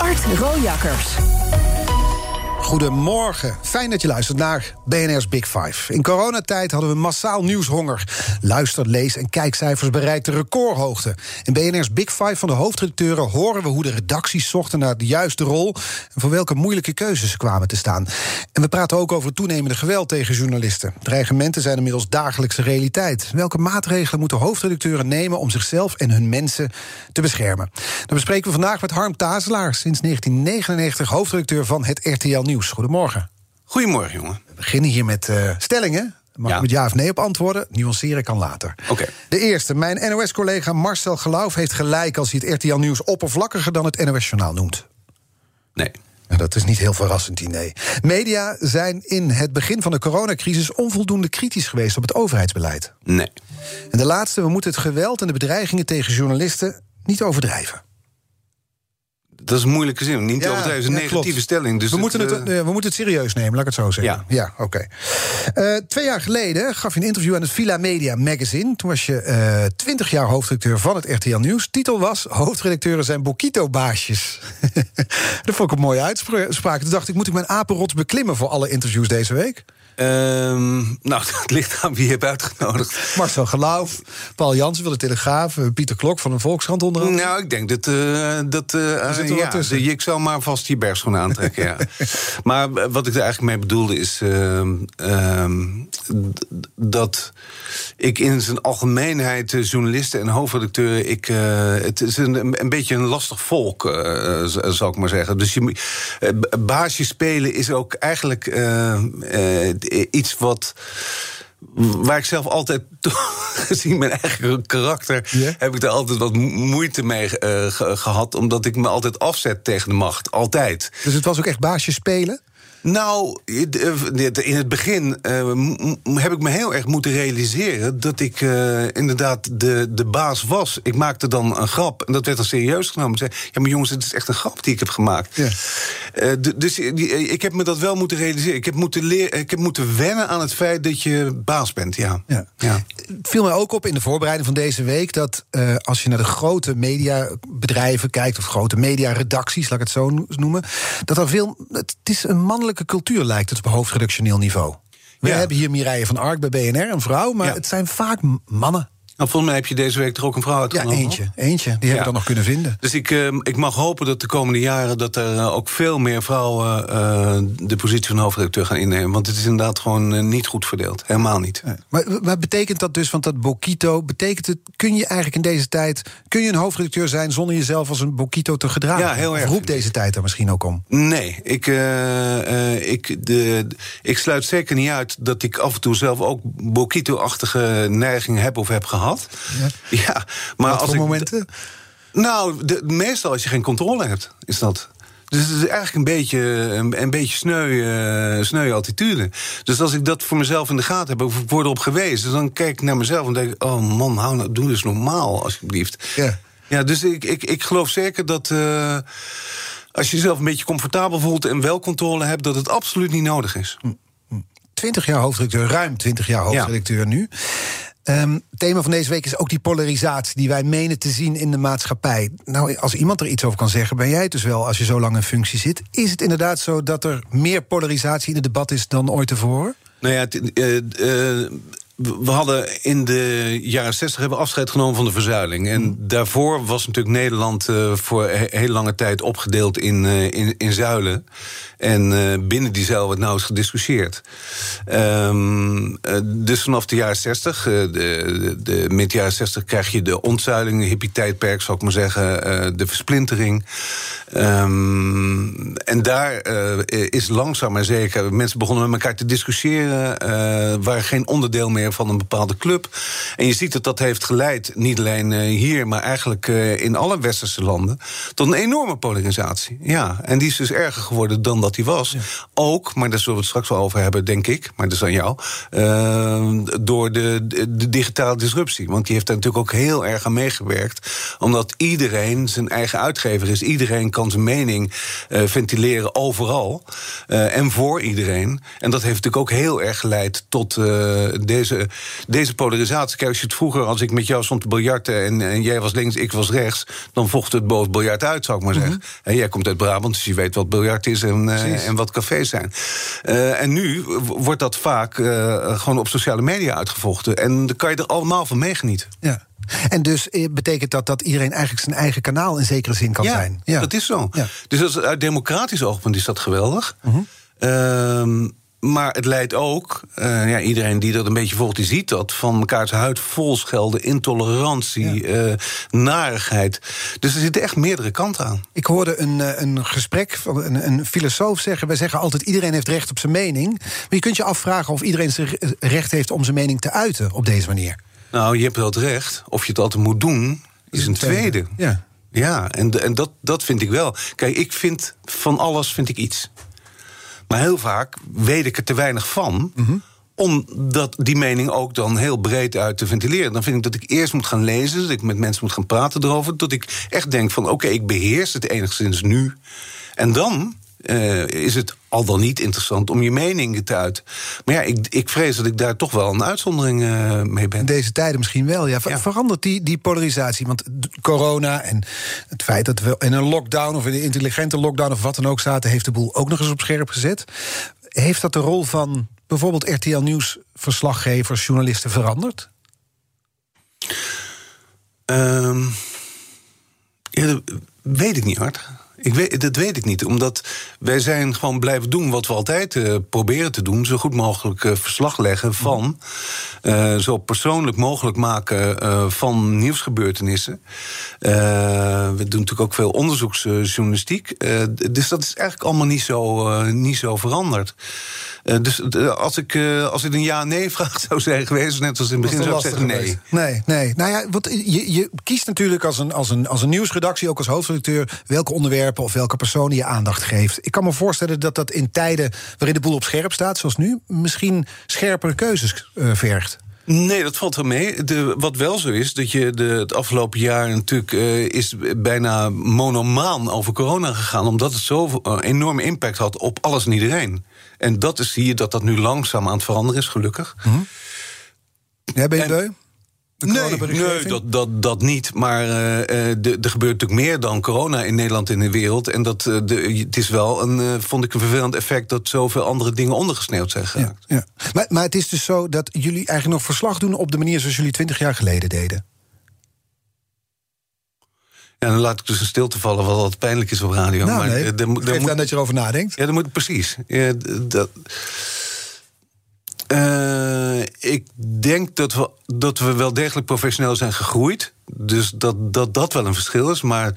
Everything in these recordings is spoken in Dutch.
Art Rojakkers. Goedemorgen. Fijn dat je luistert naar BNR's Big Five. In coronatijd hadden we massaal nieuwshonger. Luister, lees en kijkcijfers bereikten recordhoogte. In BNR's Big Five van de hoofdredacteuren horen we hoe de redacties zochten naar de juiste rol en voor welke moeilijke keuzes ze kwamen te staan. En we praten ook over toenemende geweld tegen journalisten. Dreigementen zijn inmiddels dagelijkse realiteit. Welke maatregelen moeten hoofdredacteuren nemen om zichzelf en hun mensen te beschermen? Dat bespreken we vandaag met Harm Tazelaar, sinds 1999 hoofdredacteur van het RTL Nieuws. Goedemorgen. Goedemorgen, jongen. We beginnen hier met uh, stellingen. Mag Ja. ik met ja of nee op antwoorden? Nuanceren kan later. Oké. De eerste. Mijn NOS-collega Marcel Geloof heeft gelijk... als hij het RTL Nieuws oppervlakkiger dan het NOS-journaal noemt. Nee. En dat is niet heel verrassend, die nee. Media zijn in het begin van de coronacrisis... onvoldoende kritisch geweest op het overheidsbeleid. Nee. En de laatste. We moeten het geweld en de bedreigingen tegen journalisten... niet overdrijven. Dat is een moeilijke zin. Niet Ja, overdrijven, is een ja, negatieve klopt. stelling. Dus we, moeten het, eh, eh, we moeten het serieus nemen, laat ik het zo zeggen. Ja. oké. Eh, twee jaar geleden gaf je een interview aan het Villa Media Magazine. Toen was je twintig jaar hoofdredacteur van het RTL Nieuws. Titel was: Hoofdredacteuren zijn Bokito-baasjes. dat vond ik een mooie uitspraak. Toen dacht ik: moet ik mijn apenrots beklimmen voor alle interviews deze week? Ehm, nou, het ligt aan wie je hebt uitgenodigd. Marcel Geloof, Paul Jansen van de Telegraaf, eh, Pieter Klok van de Volkskrant onder andere. Nou, ik denk dat... eh dat zit wat ja, tussen. de- ik zou maar vast die bergschoenen aantrekken, ja. maar wat ik er eigenlijk mee bedoelde is... ehm, ehm, dat ik in zijn algemeenheid journalisten en hoofdredacteuren... Ik, het is een, een beetje een lastig volk, zal ik maar zeggen. Dus je, baasje spelen is ook eigenlijk iets wat... Waar ik zelf altijd, gezien mijn eigen karakter, heb ik daar altijd wat mo- moeite mee eh, ge- gehad. Omdat ik me altijd afzet tegen de macht. Altijd. Dus het was ook echt baasje spelen? Nou, in het begin eh, heb ik me heel erg moeten realiseren dat ik eh, inderdaad de, de baas was. Ik maakte dan een grap en dat werd dan serieus genomen. Ik zei, ja, maar jongens, het is echt een grap die ik heb gemaakt. Ja. Eh, dus die- ik heb me dat wel moeten realiseren. Ik heb moeten, leren, ik heb moeten wennen aan het feit dat je baas bent, ja. Ja. ja. Het viel mij ook op in de voorbereiding van deze week dat eh, als je naar de grote mediabedrijven kijkt, of grote mediaredacties, laat ik het zo no- noemen, dat er veel. Het is een mannelijke cultuur, lijkt het op hoofdredactioneel niveau. We Ja. hebben hier Mireille van Ark bij BNR, een vrouw, maar Ja. het zijn vaak mannen. Nou, volgens mij heb je deze week er ook een vrouw Ja, uitgenomen. eentje. Eentje. Die hebben we Ja. dan nog kunnen vinden. Dus ik, eh, ik mag hopen dat de komende jaren... dat er eh, ook veel meer vrouwen eh, de positie van hoofdredacteur gaan innemen. Want het is inderdaad gewoon eh, niet goed verdeeld. Helemaal niet. Maar wat betekent dat dus? Want dat Bokito, betekent het, kun je eigenlijk in deze tijd, kun je een hoofdredacteur zijn zonder jezelf als een Bokito te gedragen? Ja, heel Of erg, roept vind ik. deze tijd er misschien ook om? Nee, ik, ik, de, ik sluit zeker niet uit dat ik af en toe zelf ook Bokito-achtige neigingen heb of heb gehad. Ja, maar Wat als voor ik, momenten? Nou, de, meestal als je geen controle hebt, is dat. Dus het is eigenlijk een beetje, een, een beetje sneu, eh, sneu attitude. Dus als ik dat voor mezelf in de gaten heb, of ik word erop gewezen... dan kijk ik naar mezelf en denk ik... oh man, hou nou, doe dus normaal, alsjeblieft. Ja. Ja, dus ik, ik, ik geloof zeker dat... eh, als je jezelf een beetje comfortabel voelt en wel controle hebt... dat het absoluut niet nodig is. 20 jaar hoofdredacteur, ruim 20 jaar hoofdredacteur nu. Het thema van deze week is ook die polarisatie die wij menen te zien in de maatschappij. Nou, als iemand er iets over kan zeggen, ben jij het dus wel als je zo lang in functie zit. Is het inderdaad zo dat er meer polarisatie in het debat is dan ooit tevoren? Nou ja, het, eh, eh, we hadden in de jaren 60 hebben afscheid genomen van de verzuiling. En daarvoor was natuurlijk Nederland eh, voor he- heel lange tijd opgedeeld in, eh, in, in zuilen. En eh, binnen die zuil werd nauwelijks gediscussieerd. Ehm, eh, dus vanaf de jaren 60, eh, de, de, de mid jaren 60, krijg je de ontzuiling, de hippie-tijdperk, zou ik maar zeggen, de versplintering. Ehm, en daar is langzaam maar zeker. Mensen begonnen met elkaar te discussiëren, waren geen onderdeel meer meer van een bepaalde club. En je ziet dat dat heeft geleid, niet alleen hier, maar eigenlijk in alle westerse landen, tot een enorme polarisatie. Ja, en die is dus erger geworden dan dat die was. Ook, maar daar zullen we het straks wel over hebben, denk ik, maar dat is aan jou, door de, de, digitale disruptie. Want die heeft daar natuurlijk ook heel erg aan meegewerkt, omdat iedereen zijn eigen uitgever is. Iedereen kan zijn mening ventileren overal. Uh, en voor iedereen. En dat heeft natuurlijk ook heel erg geleid tot deze, deze polarisatie. Kijk, als je het vroeger, als ik met jou stond te biljarten en, en jij was links, ik was rechts, dan vocht het boven biljart uit, zou ik maar zeggen. Mm jij komt uit Brabant, dus je weet wat biljart is en, uh, en wat cafés zijn. en nu wordt dat vaak gewoon op sociale media uitgevochten. En dan kan je er allemaal van meegenieten. Ja. En dus betekent dat dat iedereen eigenlijk zijn eigen kanaal in zekere zin kan zijn? Ja, dat is zo. Ja. Dus uit democratisch oogpunt is dat geweldig. Mm Ehm, maar het leidt ook, uh, ja, iedereen die dat een beetje volgt, die ziet dat, van elkaars huid vol schelden, intolerantie, ja. uh, narigheid. Dus er zitten echt meerdere kanten aan. Ik hoorde een, eh, een gesprek van een, een filosoof zeggen: wij zeggen altijd iedereen heeft recht op zijn mening. Maar je kunt je afvragen of iedereen zijn recht heeft om zijn mening te uiten op deze manier. Nou, je hebt wel het recht. Of je het altijd moet doen, is een tweede. Ja. Ja, en, en dat, dat vind ik wel. Kijk, ik vind van alles vind ik iets. Maar heel vaak weet ik er te weinig van. Mm om dat, die mening ook dan heel breed uit te ventileren. Dan vind ik dat ik eerst moet gaan lezen, dat ik met mensen moet gaan praten erover. Dat ik echt denk van oké, ik beheers het enigszins nu. En dan uh, is het al dan niet interessant om je mening te uiten. Maar ja, ik, ik vrees dat ik daar toch wel een uitzondering uh, mee ben. In deze tijden misschien wel, ja. Verandert die, die polarisatie? Want corona en het feit dat we in een lockdown... of in een intelligente lockdown of wat dan ook zaten... heeft de boel ook nog eens op scherp gezet. Heeft dat de rol van bijvoorbeeld RTL Nieuws... verslaggevers, journalisten veranderd? Um, ja, dat weet ik niet, hard. Ik weet, dat weet ik niet, omdat wij zijn gewoon blijven doen wat we altijd uh, proberen te doen. Zo goed mogelijk uh, verslag leggen van, uh, zo persoonlijk mogelijk maken van nieuwsgebeurtenissen. we doen natuurlijk ook veel onderzoeksjournalistiek. dus dat is eigenlijk allemaal niet zo, niet zo veranderd. Dus als, ik, als het een ja-nee-vraag zou zijn geweest, net als in het begin, zou ik zeggen nee. Nee, nee. Nou ja, want je, je kiest natuurlijk als een, als, een, als een nieuwsredactie, ook als hoofdredacteur, welke onderwerpen of welke personen je aandacht geeft. Ik kan me voorstellen dat dat in tijden waarin de boel op scherp staat, zoals nu, misschien scherpere keuzes vergt. Nee, dat valt wel mee. De, wat wel zo is, dat je de, het afgelopen jaar natuurlijk uh, is bijna monomaan over corona gegaan, omdat het zo uh, enorme impact had op alles en iedereen. En dat is, zie je dat dat nu langzaam aan het veranderen is, gelukkig. Mm -hmm. Ja, ben je beu? Nee, nee dat, dat, dat niet. Maar uh, er gebeurt natuurlijk meer dan corona in Nederland en in de wereld. En dat, uh, de, het is wel een, uh, vond ik een vervelend effect... dat zoveel andere dingen ondergesneeuwd zijn geraakt. Ja, ja. Maar, maar het is dus zo dat jullie eigenlijk nog verslag doen... op de manier zoals jullie twintig jaar geleden deden? Ja, dan laat ik dus een stilte vallen, wat altijd pijnlijk is op radio. Nou, maar nee, moet, dat je erover nadenkt. Ja, dat moet precies. Ja, dat, uh, ik denk dat we, dat we wel degelijk professioneel zijn gegroeid. Dus dat, dat dat wel een verschil is. Maar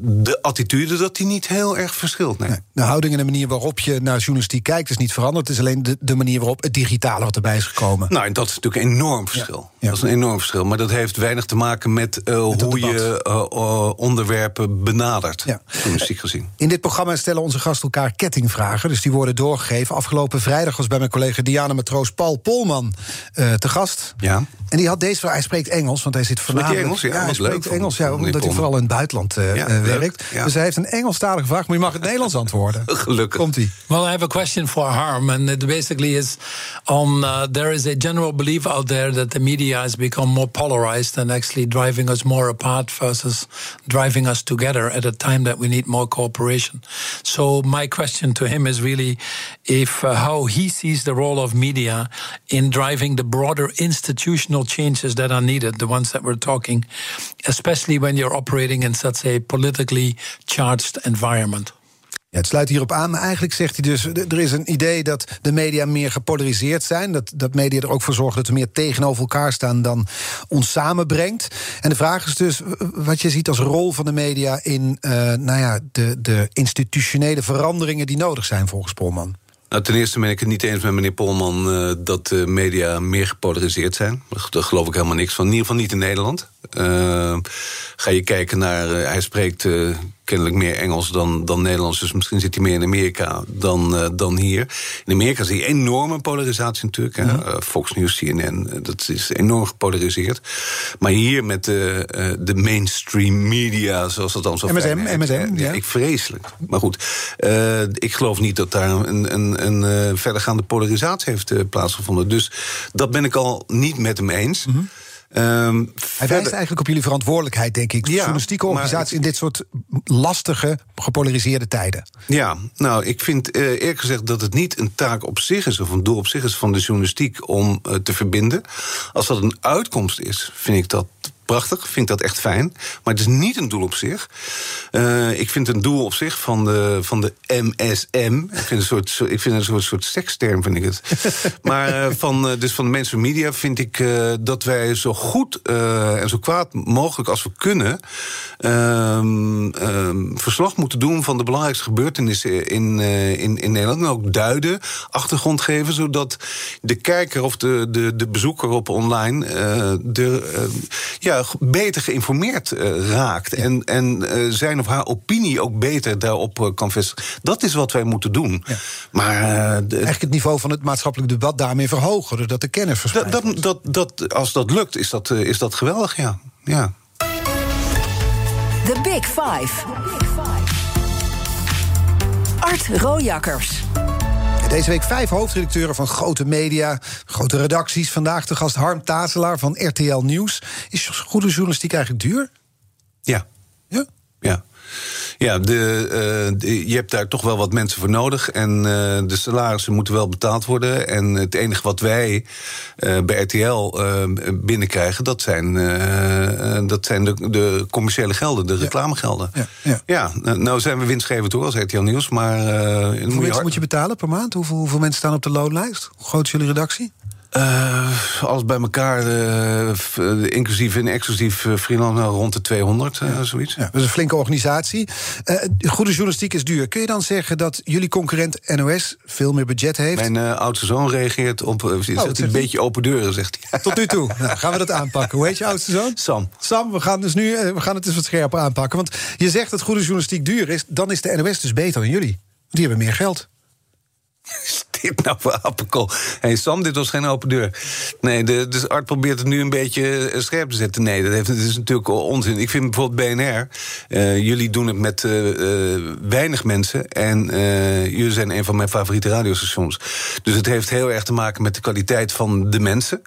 de attitude dat die niet heel erg verschilt. Nee. de houding en de manier waarop je naar journalistiek kijkt is niet veranderd. Het is alleen de, de manier waarop het digitale wat erbij is gekomen. Nou, en dat is natuurlijk een enorm verschil. Ja. Dat is een enorm verschil. Maar dat heeft weinig te maken met, uh, hoe je uh, onderwerpen benadert. Ja. Journalistiek gezien. In dit programma stellen onze gasten elkaar kettingvragen. Dus die worden doorgegeven. Afgelopen vrijdag was bij mijn collega Diana Matroos Paul Polman uh, te gast. Ja. En die had deze vraag. Hij spreekt Engels, want hij zit voornamelijk... Engels? Ja, ja hij spreekt Engels, ja, omdat hij vooral in het buitenland ja werkt. Ja. Dus hij heeft een Engelstalige vraag, maar je mag het Nederlands antwoorden. Gelukkig. Komt ie. Well, I have a question for Harm, and it basically is on uh, there is a general belief out there that the media has become more polarized and actually driving us more apart versus driving us together at a time that we need more cooperation. So my question to him is really if uh, how he sees the role of media in driving the broader institutional changes that are needed, the ones that we're talking, especially when you're operating in such a politically charged environment. Ja, het sluit hierop aan, eigenlijk zegt hij dus... er is een idee dat de media meer gepolariseerd zijn... dat, dat media er ook voor zorgen dat we meer tegenover elkaar staan... dan ons samenbrengt. En de vraag is dus wat je ziet als rol van de media... in uh, nou ja, de, de institutionele veranderingen die nodig zijn volgens Polman. Nou, ten eerste ben ik het niet eens met meneer Polman uh, dat de media meer gepolariseerd zijn. Daar geloof ik helemaal niks van. In ieder geval niet in Nederland. Uh, ga je kijken naar. Uh, hij spreekt kennelijk meer Engels dan, dan Nederlands. Dus misschien zit hij meer in Amerika dan, uh, dan hier. In Amerika zie je enorme polarisatie natuurlijk. Hè? Uh, Fox News, CNN, dat is enorm gepolariseerd. Maar hier met de, de mainstream media, zoals dat dan zo MSM, MSM, ja. Ik vreselijk. Maar goed, ik geloof niet dat daar een, een, een verdergaande polarisatie heeft plaatsgevonden. Dus dat ben ik al niet met hem eens. Mm -hmm. Um, Hij wijst eigenlijk op jullie verantwoordelijkheid, denk ik. Ja, journalistieke organisatie in dit soort lastige, gepolariseerde tijden. Ja, nou, ik vind uh, eerlijk gezegd dat het niet een taak op zich is, of een doel op zich is van de journalistiek om uh, te verbinden. Als dat een uitkomst is, vind ik dat prachtig, vind ik dat echt fijn. Maar het is niet een doel op zich. Uh, ik vind een doel op zich van de, van de MSM. Ik vind een soort, ik vind een soort, soort seksterm, vind ik het. maar uh, van, uh, dus van de mensen media vind ik dat wij zo goed en zo kwaad mogelijk als we kunnen. Ehm, ehm, verslag moeten doen van de belangrijkste gebeurtenissen in, in, in Nederland. En ook duiden, achtergrond geven, zodat de kijker of de, de, de bezoeker op online de, ja, beter geïnformeerd uh, raakt. En, en uh, zijn of haar opinie ook beter daarop uh, kan vestigen. Dat is wat wij moeten doen. Ja. Maar, de, Eigenlijk het niveau van het maatschappelijk debat daarmee verhogen, doordat de kennis verspreidt. Dat, dat, dat, dat, als dat lukt, is dat, is dat geweldig, ja. ja. The Big Five. Art Rojakkers. Deze week vijf hoofdredacteuren van grote media, grote redacties. Vandaag de gast Harm Tazelaar van RTL Nieuws. Is goede journalistiek eigenlijk duur? Ja. Ja? Ja. Ja, de, uh, de, je hebt daar toch wel wat mensen voor nodig. En uh, de salarissen moeten wel betaald worden. En het enige wat wij uh, bij RTL binnenkrijgen, dat zijn, dat zijn de, de, commerciële gelden, de reclamegelden. Ja, ja. ja, nou zijn we winstgevend hoor als RTL Nieuws. Maar, hoeveel moet mensen moet je betalen per maand? Hoeveel, hoeveel mensen staan op de loonlijst? Hoe groot is jullie redactie? Uh, alles bij elkaar, uh, inclusief en exclusief uh, freelance, nou, rond de 200, ja. zoiets. Ja, dat is een flinke organisatie. goede journalistiek is duur. Kun je dan zeggen dat jullie concurrent NOS veel meer budget heeft? Mijn oudste zoon reageert op oh, zegt een beetje open deuren, zegt hij. Tot nu toe. nou, gaan we dat aanpakken. Hoe heet je oudste zoon? Sam. Sam, we gaan, dus nu, we gaan het eens wat scherper aanpakken. Want je zegt dat goede journalistiek duur is. Dan is de NOS dus beter dan jullie. Die hebben meer geld. Dit nou voor Appelkool? Hey Sam, dit was geen open deur. Nee, de, dus Art probeert het nu een beetje eh, scherp te zetten. Nee, dat, heeft, dat is natuurlijk onzin. Ik vind bijvoorbeeld BNR... Uh, jullie doen het met uh, uh, weinig mensen... en jullie zijn een van mijn favoriete radiostations. Dus het heeft heel erg te maken met de kwaliteit van de mensen.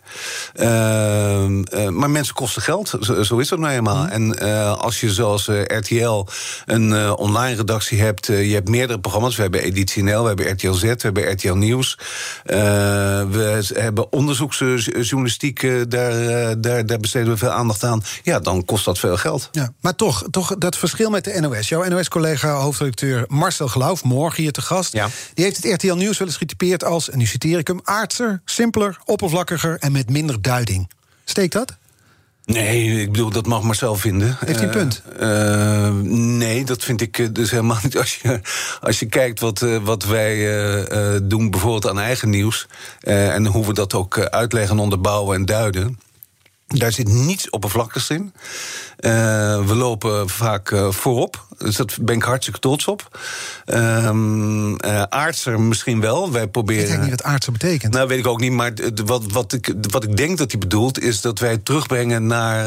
Ehm, maar mensen kosten geld, zo, zo is dat nou eenmaal. Mm. En als je zoals RTL een online redactie hebt... je hebt meerdere programma's. We hebben Editie NL, we hebben RTL Z bij RTL Nieuws. Uh, we hebben onderzoeksjournalistiek, uh, daar, uh, daar, daar besteden we veel aandacht aan. Ja, dan kost dat veel geld. Ja, maar toch, toch dat verschil met de NOS. Jouw NOS-collega, hoofdredacteur Marcel Geloof, morgen hier te gast... Ja. die heeft het RTL Nieuws wel eens getypeerd als, en nu citeer ik hem... aardser, simpeler, oppervlakkiger en met minder duiding. Steekt dat? Nee, ik bedoel, dat mag Marcel vinden. Heeft hij een punt? Uh, nee, dat vind ik dus helemaal niet. Als je, als je kijkt wat, wat wij uh, doen, bijvoorbeeld aan eigen nieuws... en hoe we dat ook uitleggen, onderbouwen en duiden... Daar zit niets oppervlakkigs in. we lopen vaak voorop. Dus dat ben ik hartstikke trots op. Um, uh, aardser misschien wel. Wij proberen. Ik weet niet wat aardser betekent. Nou, weet ik ook niet. Maar wat, wat, ik, wat ik denk dat hij bedoelt, is dat wij terugbrengen naar,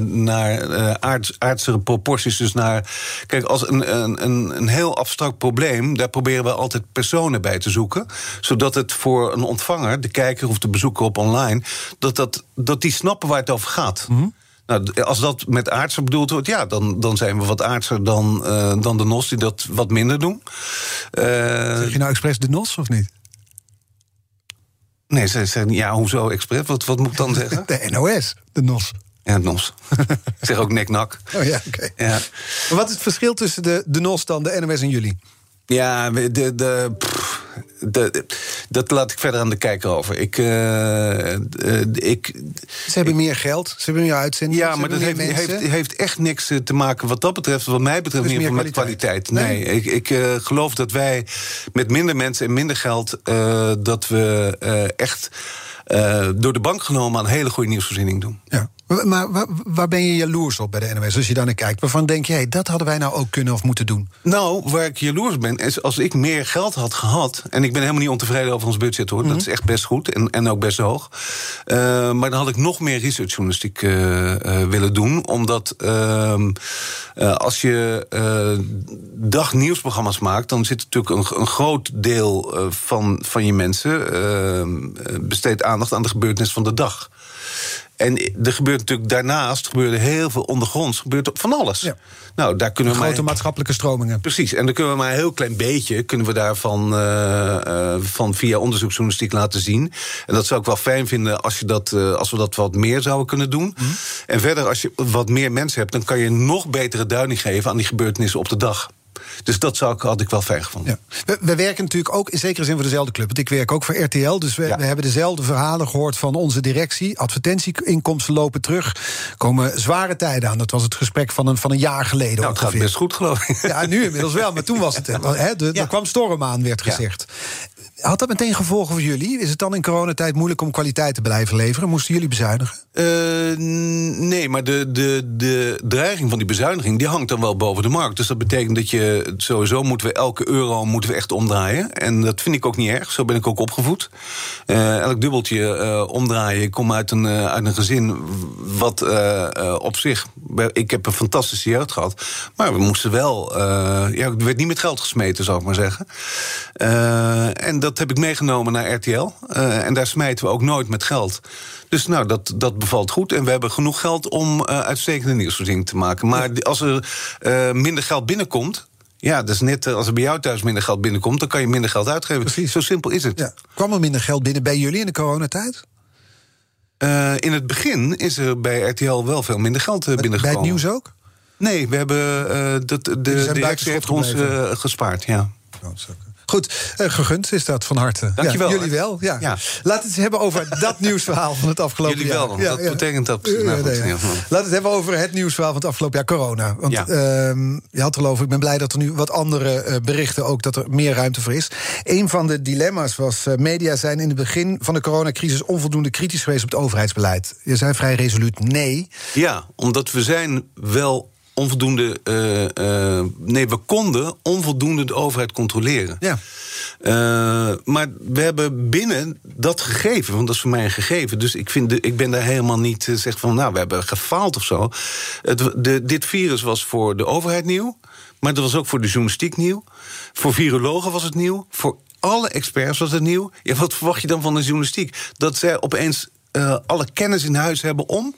uh, naar uh, aards, aardsere proporties. Dus naar. Kijk, als een, een, een, een heel abstract probleem, daar proberen we altijd personen bij te zoeken. Zodat het voor een ontvanger, de kijker of de bezoeker op online, dat, dat, dat die snappen waar het over gaat. Mm -hmm. Nou, als dat met aardser bedoeld wordt, ja, dan, dan zijn we wat aardser dan, uh, dan de NOS, die dat wat minder doen. Uh, zeg je nou expres de NOS of niet? Nee, ze zeggen, ja, hoezo expres? Wat, wat moet ik dan zeggen? De NOS, de NOS. Ja, de NOS. ik zeg ook nek-nak. Oh ja, oké. Okay. Ja. Wat is het verschil tussen de, de NOS dan, de NOS en jullie? Ja, de, de, pff, de, dat laat ik verder aan de kijker over. Ik, uh, ik, ze hebben meer geld, ze hebben meer uitzendingen. Ja, maar dat heeft, heeft, heeft, echt niks te maken wat dat betreft, wat mij betreft, dus meer met kwaliteit. Nee, nee ik, ik uh, geloof dat wij met minder mensen en minder geld, dat we echt door de bank genomen aan een hele goede nieuwsvoorziening doen. Ja. Maar waar, waar, ben je jaloers op bij de NOS als je daar naar kijkt? Waarvan denk je, hey, dat hadden wij nou ook kunnen of moeten doen? Nou, waar ik jaloers ben, is als ik meer geld had gehad... en ik ben helemaal niet ontevreden over ons budget, hoor. Dat mhm. is echt best goed en, en ook best hoog. Uh, maar dan had ik nog meer researchjournalistiek uh, uh, willen doen. Omdat ehm, als je dagnieuwsprogramma's maakt... dan zit natuurlijk een, een groot deel van, van je mensen... Ehm, besteedt aandacht aan de gebeurtenis van de dag. En er gebeurt natuurlijk daarnaast gebeurde heel veel ondergronds. Gebeurt van alles. Ja. Nou, daar kunnen we grote maar, maatschappelijke stromingen. Precies. En dan kunnen we maar een heel klein beetje kunnen we daarvan uh, van via onderzoeksjournalistiek laten zien. En dat zou ik wel fijn vinden als, je dat, uh, als we dat wat meer zouden kunnen doen. Mhm. En verder, als je wat meer mensen hebt, dan kan je nog betere duiding geven aan die gebeurtenissen op de dag. Dus dat zou ik, had ik wel fijn gevonden. Ja. We, werken natuurlijk ook in zekere zin voor dezelfde club. Want ik werk ook voor RTL. Dus we, we, hebben dezelfde verhalen gehoord van onze directie. Advertentieinkomsten lopen terug. Komen zware tijden aan. Dat was het gesprek van een, van een jaar geleden. Nou, het gaat best goed, geloof ik. Ja, nu inmiddels wel. Maar toen was het. Hè, er kwam storm aan, werd gezegd. Had dat meteen gevolgen voor jullie? Is het dan in coronatijd moeilijk om kwaliteit te blijven leveren? Moesten jullie bezuinigen? Uh, nee, maar de, de, de dreiging van die bezuiniging die hangt dan wel boven de markt. Dus dat betekent dat je sowieso moeten we elke euro moeten we echt omdraaien. En dat vind ik ook niet erg. Zo ben ik ook opgevoed. Uh, elk dubbeltje uh, omdraaien. Ik kom uit een, uit een gezin wat op zich. Ik heb een fantastische jeugd gehad. Maar we moesten wel. ja, er werd niet met geld gesmeten, zou ik maar zeggen. En dat heb ik meegenomen naar RTL. Uh, en daar smijten we ook nooit met geld. Dus nou, dat, dat bevalt goed. En we hebben genoeg geld om uh, uitstekende nieuwsvoorziening te maken. Maar als er uh, minder geld binnenkomt. Ja, dat is net als er bij jou thuis minder geld binnenkomt, dan kan je minder geld uitgeven. Precies. Zo simpel is het. Ja. Kwam er minder geld binnen bij jullie in de coronatijd? Uh, in het begin is er bij RTL wel veel minder geld binnengekomen. Bij het nieuws ook? Nee, we hebben dat, de, de directie heeft ons gespaard, ja. Goed, uh, gegund is dat van harte. Dankjewel. Ja, jullie wel, ja. ja. Laten we het hebben over dat nieuwsverhaal van het afgelopen jullie jaar. Jullie wel, dat betekent dat. Nou, Laten we het hebben over het nieuwsverhaal van het afgelopen jaar, corona. Want uh, je had geloof ik, ik ben blij dat er nu wat andere uh, berichten ook, dat er meer ruimte voor is. Een van de dilemma's was, uh, media zijn in het begin van de coronacrisis onvoldoende kritisch geweest op het overheidsbeleid. Je zei vrij resoluut nee. Ja, omdat we zijn wel onvoldoende. Uh, uh, nee, we konden onvoldoende de overheid controleren. Ja. Uh, maar we hebben binnen dat gegeven, want dat is voor mij een gegeven. Dus ik, vind de, ik ben daar helemaal niet zeg van, nou, we hebben gefaald of zo. Het, de, dit virus was voor de overheid nieuw, maar dat was ook voor de journalistiek nieuw. Voor virologen was het nieuw. Voor alle experts was het nieuw. Ja, wat verwacht je dan van de journalistiek? Dat zij opeens uh, alle kennis in huis hebben om.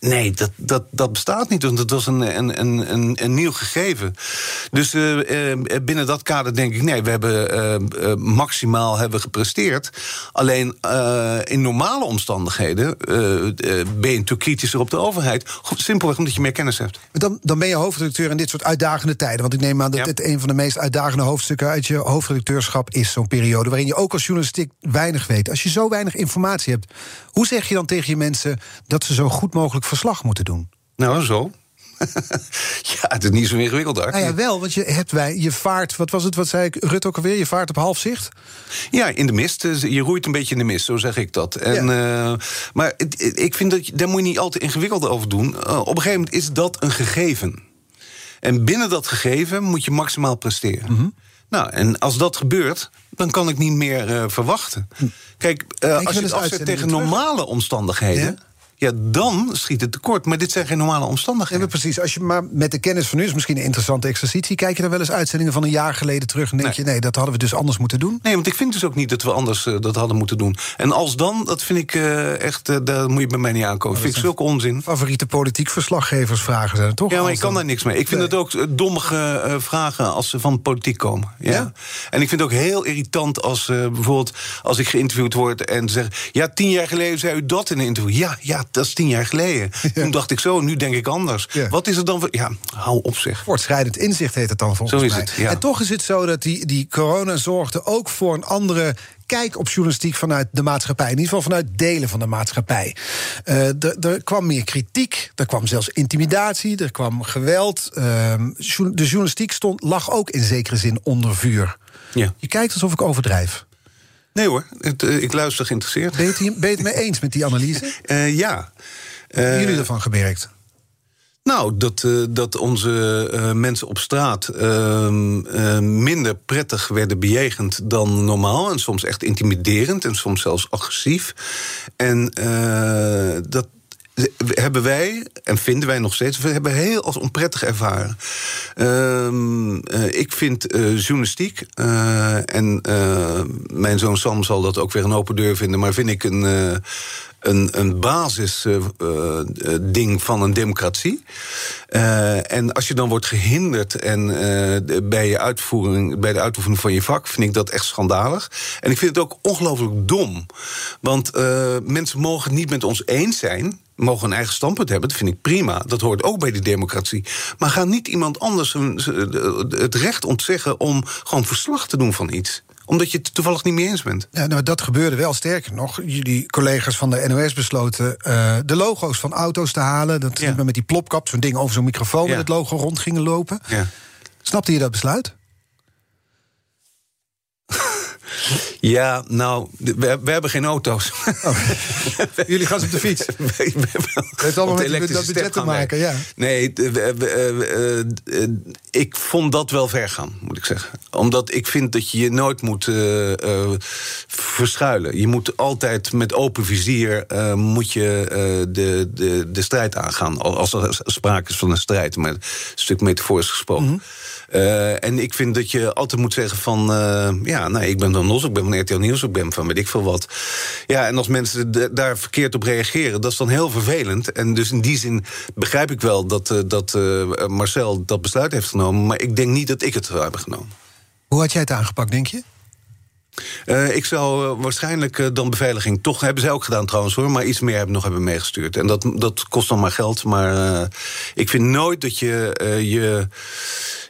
Nee, dat, dat, dat bestaat niet. Want het was een, een, een, een, nieuw gegeven. Dus uh, uh, binnen dat kader denk ik, nee, we hebben maximaal hebben gepresteerd. Alleen in normale omstandigheden ben je natuurlijk kritischer op de overheid. Simpelweg omdat je meer kennis hebt. Dan, dan ben je hoofdredacteur in dit soort uitdagende tijden. Want ik neem aan dat dit een van de meest uitdagende hoofdstukken uit je hoofdredacteurschap is. Zo'n periode waarin je ook als journalistiek weinig weet. Als je zo weinig informatie hebt, hoe zeg je dan tegen je mensen dat ze zo goed mogelijk verslag moeten doen? Nou, zo. ja, het is niet zo ingewikkeld, daar. Nou ja, wel, want je hebt wij, je vaart, wat was het, wat zei ik, Rut ook alweer, je vaart op half zicht? Ja, in de mist. Dus je roeit een beetje in de mist, zo zeg ik dat. En, ja. uh, maar ik vind dat, daar moet je niet al te ingewikkeld over doen. Uh, op een gegeven moment is dat een gegeven. En binnen dat gegeven moet je maximaal presteren. Mm -hmm. Nou, en als dat gebeurt, dan kan ik niet meer uh, verwachten. Hm. Kijk, uh, als je het afzet tegen normale omstandigheden... Ja? dan schiet het tekort. Maar dit zijn geen normale omstandigheden. Ja, precies. Als je maar met de kennis van nu is misschien een interessante exercitie. Kijk je dan wel eens uitzendingen van een jaar geleden terug en denk je, nee, dat hadden we dus anders moeten doen? Nee, want ik vind dus ook niet dat we anders uh, dat hadden moeten doen. En als dan, dat vind ik uh, echt, uh, daar moet je bij mij niet aankomen. Dat vind ik zulke onzin. Favoriete politiek verslaggeversvragen zijn toch? Ja, maar ik kan daar niks mee. Ik vind nee. het ook dommige vragen als ze van politiek komen. Ja? ja? En ik vind het ook heel irritant als bijvoorbeeld als ik geïnterviewd word en zeg, ja, tien jaar geleden zei u dat in een interview. Ja, ja, dat is tien jaar geleden. Toen dacht ik zo, nu denk ik anders. Wat is het dan voor... Ja, hou op zich. Voortschrijdend inzicht heet het dan volgens zo is mij. Het, ja. En toch is het zo dat die, die corona zorgde ook voor een andere kijk op journalistiek vanuit de maatschappij. In ieder geval vanuit delen van de maatschappij. Uh, er kwam meer kritiek, er kwam zelfs intimidatie, er kwam geweld. Uh, de journalistiek stond, lag ook in zekere zin onder vuur. Ja. Je kijkt alsof ik overdrijf. Nee hoor, het, uh, ik luister geïnteresseerd. Ben je, ben je het mee eens met die analyse? Uh, ja. Hebben jullie ervan gemerkt? Nou, dat, uh, dat onze uh, mensen op straat uh, minder prettig werden bejegend dan normaal. En soms echt intimiderend en soms zelfs agressief. En dat, hebben wij, en vinden wij nog steeds, we hebben heel als onprettig ervaren. Uh, ik vind uh, journalistiek, uh, en mijn zoon Sam zal dat ook weer een open deur vinden, maar vind ik een een, een basisding van een democratie. En als je dan wordt gehinderd en, bij, je uitvoering, bij de uitvoering van je vak, vind ik dat echt schandalig. En ik vind het ook ongelooflijk dom. Want mensen mogen het niet met ons eens zijn mogen een eigen standpunt hebben. Dat vind ik prima. Dat hoort ook bij die democratie. Maar ga niet iemand anders het recht ontzeggen om gewoon verslag te doen van iets omdat je het toevallig niet mee eens bent. Ja, nou, dat gebeurde wel. Sterker nog, jullie collega's van de NOS besloten uh, de logo's van auto's te halen. Dat ja. met die plopkap, zo'n ding over zo'n microfoon ja. met het logo rond gingen lopen. Ja. Snapte je dat besluit? Ja, nou, we, we, hebben geen auto's. Oh. Jullie gaan op de fiets. Het heeft allemaal met dat budget te maken, ja. Nee, we, uh, ik vond dat wel ver gaan, moet ik zeggen. Omdat ik vind dat je je nooit moet uh, verschuilen. Je moet altijd met open vizier moet je, de, de, de strijd aangaan. Als er sprake is van een strijd, maar een stuk metaforisch gesproken. Mm -hmm. Uh, en ik vind dat je altijd moet zeggen van... Uh, nou, ik ben dan NOS, ik ben van RTL Nieuws, ik ben van weet ik veel wat. Ja, en als mensen daar verkeerd op reageren, dat is dan heel vervelend. En dus in die zin begrijp ik wel dat, uh, dat Marcel dat besluit heeft genomen. Maar ik denk niet dat ik het zou hebben genomen. Hoe had jij het aangepakt, denk je? Uh, ik zou uh, waarschijnlijk uh, dan beveiliging toch hebben zij ook gedaan trouwens hoor, maar iets meer hebben nog hebben meegestuurd. En dat, dat kost dan maar geld. Maar ik vind nooit dat je je.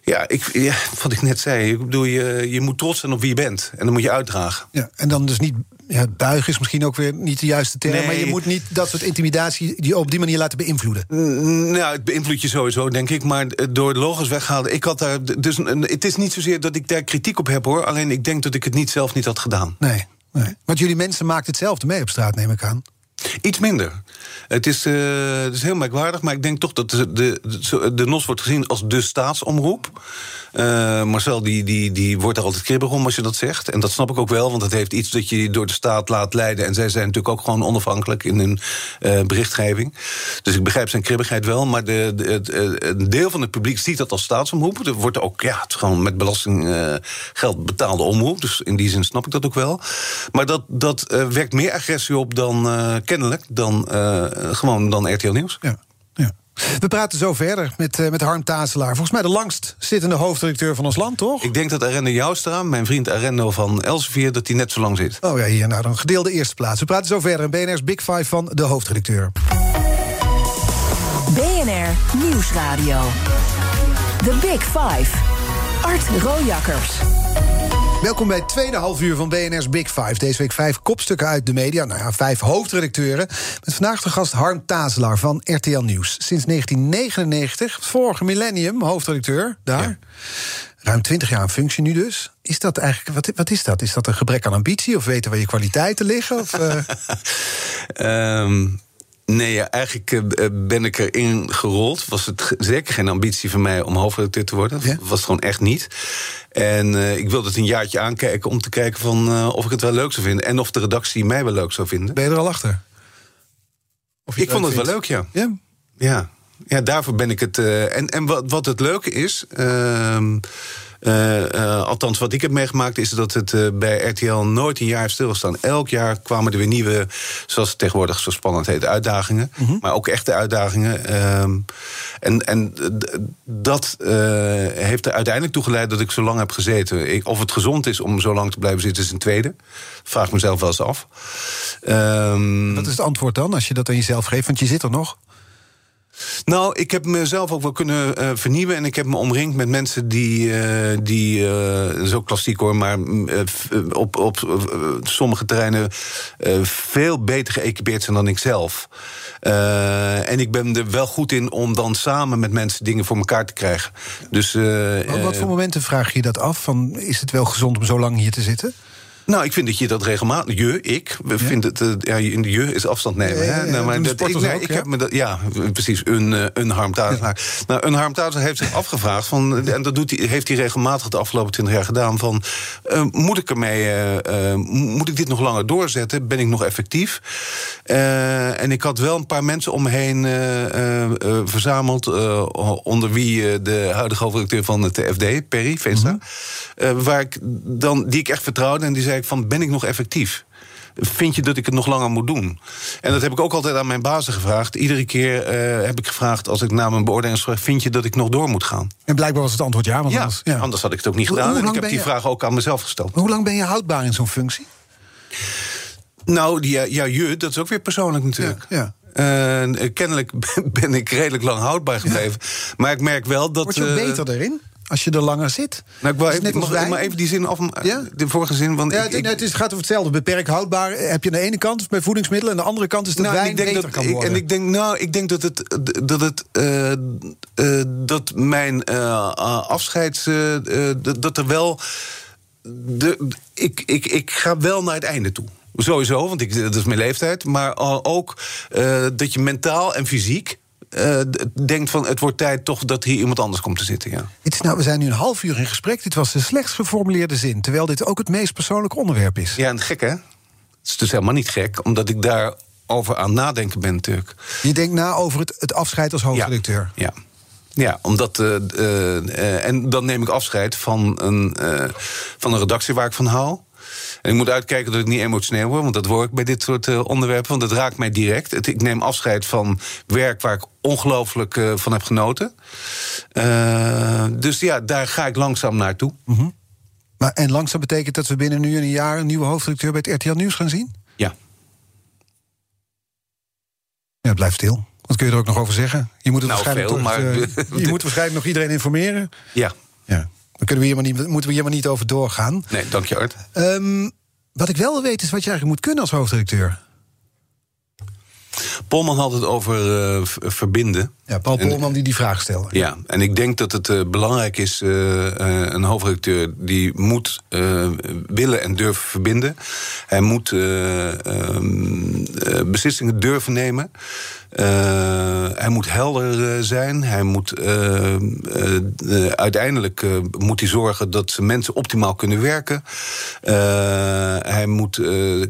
Ja, ik, wat ik net zei. Ik bedoel, je, je moet trots zijn op wie je bent. En dan moet je uitdragen. Ja, en dan dus niet. Ja, buigen is misschien ook weer niet de juiste term. Nee. Maar je moet niet dat soort intimidatie die op die manier laten beïnvloeden. Nou, het beïnvloedt je sowieso, denk ik. Maar door logos weghalen. Ik had daar. Dus, het is niet zozeer dat ik daar kritiek op heb hoor. Alleen ik denk dat ik het niet zelf niet had gedaan. Nee. nee. Want jullie mensen maakten hetzelfde mee op straat, neem ik aan. Iets minder. Het is, uh, het is heel merkwaardig, maar ik denk toch dat de, de, de, de NOS wordt gezien als de staatsomroep. Uh, Marcel die, die, die wordt er altijd kribbig om als je dat zegt. En dat snap ik ook wel, want het heeft iets dat je door de staat laat leiden. En zij zijn natuurlijk ook gewoon onafhankelijk in hun uh, berichtgeving. Dus ik begrijp zijn kribbigheid wel. Maar de, het, een deel van het publiek ziet dat als staatsomroep. Er wordt ook ja, gewoon met belastinggeld betaalde omroep. Dus in die zin snap ik dat ook wel. Maar dat, dat wekt meer agressie op dan kennelijk dan gewoon dan RTL Nieuws. Ja. We praten zo verder met, uh, met Harm Tazelaar. Volgens mij de langst zittende hoofdredacteur van ons land, toch? Ik denk dat Arendo Joustra, mijn vriend Arendo van Elsevier... dat hij net zo lang zit. Oh ja, hier, nou dan gedeelde eerste plaats. We praten zo verder in BNR's Big Five van de hoofdredacteur. BNR Nieuwsradio. The Big Five. Art Rojakkers. Welkom bij het tweede halfuur van BNR's Big Five. Deze week vijf kopstukken uit de media. Nou ja, vijf hoofdredacteuren. Met vandaag de gast Harm Tazelaar van RTL Nieuws. Sinds 1999, het vorige millennium, hoofdredacteur daar. Ja. Ruim twintig jaar in functie nu dus. Is dat eigenlijk, wat, wat is dat? Is dat een gebrek aan ambitie? Of weten waar je kwaliteiten liggen? Of, uh... um... Nee, ja, eigenlijk uh, ben ik erin gerold. Was het zeker geen ambitie van mij om hoofdredacteur te worden. Ja? Was het gewoon echt niet. En uh, ik wilde het een jaartje aankijken om te kijken van, uh, of ik het wel leuk zou vinden. En of de redactie mij wel leuk zou vinden. Ben je er al achter? Of ik vond het vindt? wel leuk, ja. Ja? Ja, ja daarvoor ben ik het. en en wat, wat het leuke is. Ehm, Uh, uh, althans, wat ik heb meegemaakt is dat het uh, bij RTL nooit een jaar stilgestaan. Elk jaar kwamen er weer nieuwe, zoals het tegenwoordig zo spannend heet, uitdagingen. Mm -hmm. Maar ook echte uitdagingen. en en dat heeft er uiteindelijk toe geleid dat ik zo lang heb gezeten. Ik, of het gezond is om zo lang te blijven zitten, is een tweede. Vraag mezelf wel eens af. Um, wat is het antwoord dan, als je dat aan jezelf geeft? Want je zit er nog. Nou, ik heb mezelf ook wel kunnen uh, vernieuwen. En ik heb me omringd met mensen die, uh, die uh, zo klassiek hoor, maar op, op sommige terreinen veel beter geëquipeerd zijn dan ik zelf. en ik ben er wel goed in om dan samen met mensen dingen voor elkaar te krijgen. Dus, wat, wat voor momenten vraag je dat af? Van, is het wel gezond om zo lang hier te zitten? Nou, ik vind dat je dat regelmatig. Je, ik, we ja. vinden het. Uh, ja, in de je is afstand nemen. Ja, hè? nou, maar dat, ik, nee, ook, ik heb me dat. Ja, precies. Een, uh, een harmthuizer. Nou, een harmthuizer heeft zich afgevraagd. Van, en dat doet hij, heeft hij regelmatig de afgelopen twintig jaar gedaan. Van, uh, moet ik ermee. moet ik dit nog langer doorzetten? Ben ik nog effectief? en ik had wel een paar mensen om me heen verzameld. onder wie de huidige hoofdredacteur van het FD, Perry Vesta. Mm -hmm. waar ik dan, die ik echt vertrouwde. En die zei van, ben ik nog effectief? Vind je dat ik het nog langer moet doen? En dat heb ik ook altijd aan mijn bazen gevraagd. Iedere keer uh, heb ik gevraagd, als ik na mijn beoordeling vraag... vind je dat ik nog door moet gaan? En blijkbaar was het antwoord ja. Want ja, anders, ja. anders had ik het ook niet gedaan. En ik heb die je... vraag ook aan mezelf gesteld. Hoe lang ben je houdbaar in zo'n functie? Nou, die, ja, je, dat is ook weer persoonlijk natuurlijk. Ja, ja. Uh, kennelijk ben ik redelijk lang houdbaar gebleven. Ja. Maar ik merk wel dat... Word je uh, beter erin? Als je er langer zit. Nou, ik wil even, mag, maar even die zin af. Ja? De vorige zin. Want ja, ik, het, gaat over hetzelfde. Beperkt houdbaar heb je aan de ene kant bij voedingsmiddelen. En aan de andere kant is dat nou, wijn ik denk beter dat, kan worden. En ik denk, nou, ik denk dat het. Dat, het, uh, uh, dat mijn uh, afscheids. dat, dat er wel. De, ik, ik, ik ga wel naar het einde toe. Sowieso, want ik, dat is mijn leeftijd. Maar ook dat je mentaal en fysiek uh, denkt van het wordt tijd toch dat hier iemand anders komt te zitten. Ja. Het is nou, we zijn nu een half uur in gesprek. Dit was de slechts geformuleerde zin. Terwijl dit ook het meest persoonlijke onderwerp is. Ja, en gek hè? Het is dus helemaal niet gek, omdat ik daar over aan nadenken ben natuurlijk. Je denkt na over het, het afscheid als hoofdredacteur? Ja. ja. Ja, omdat. Uh, uh, en dan neem ik afscheid van een, van een redactie waar ik van hou. En ik moet uitkijken dat ik niet emotioneel word, want dat word ik bij dit soort uh, onderwerpen. Want dat raakt mij direct. Het, ik neem afscheid van werk waar ik ongelooflijk uh, van heb genoten. Uh, dus ja, daar ga ik langzaam naartoe. Mm -hmm. maar, en langzaam betekent dat we binnen nu een jaar een nieuwe hoofdredacteur bij het RTL Nieuws gaan zien? Ja. Ja, blijf stil. Wat kun je er ook nog over zeggen? Je moet, het nou, waarschijnlijk veel, toch, maar... je moet waarschijnlijk nog iedereen informeren. Ja. ja. Daar kunnen we hier maar niet, moeten we hier maar niet over doorgaan. Nee, dank je, Art. Um, wat ik wel wil weten is wat je eigenlijk moet kunnen als hoofdredacteur. Polman had het over uh, verbinden. Ja, Paul Polman die die vraag stelde. Ja, en ik denk dat het uh, belangrijk is, uh, een hoofdredacteur... die moet willen en durven verbinden. Hij moet ehm, beslissingen durven nemen. Hij moet helder zijn. Hij moet uiteindelijk moet hij zorgen dat mensen optimaal kunnen werken. hij moet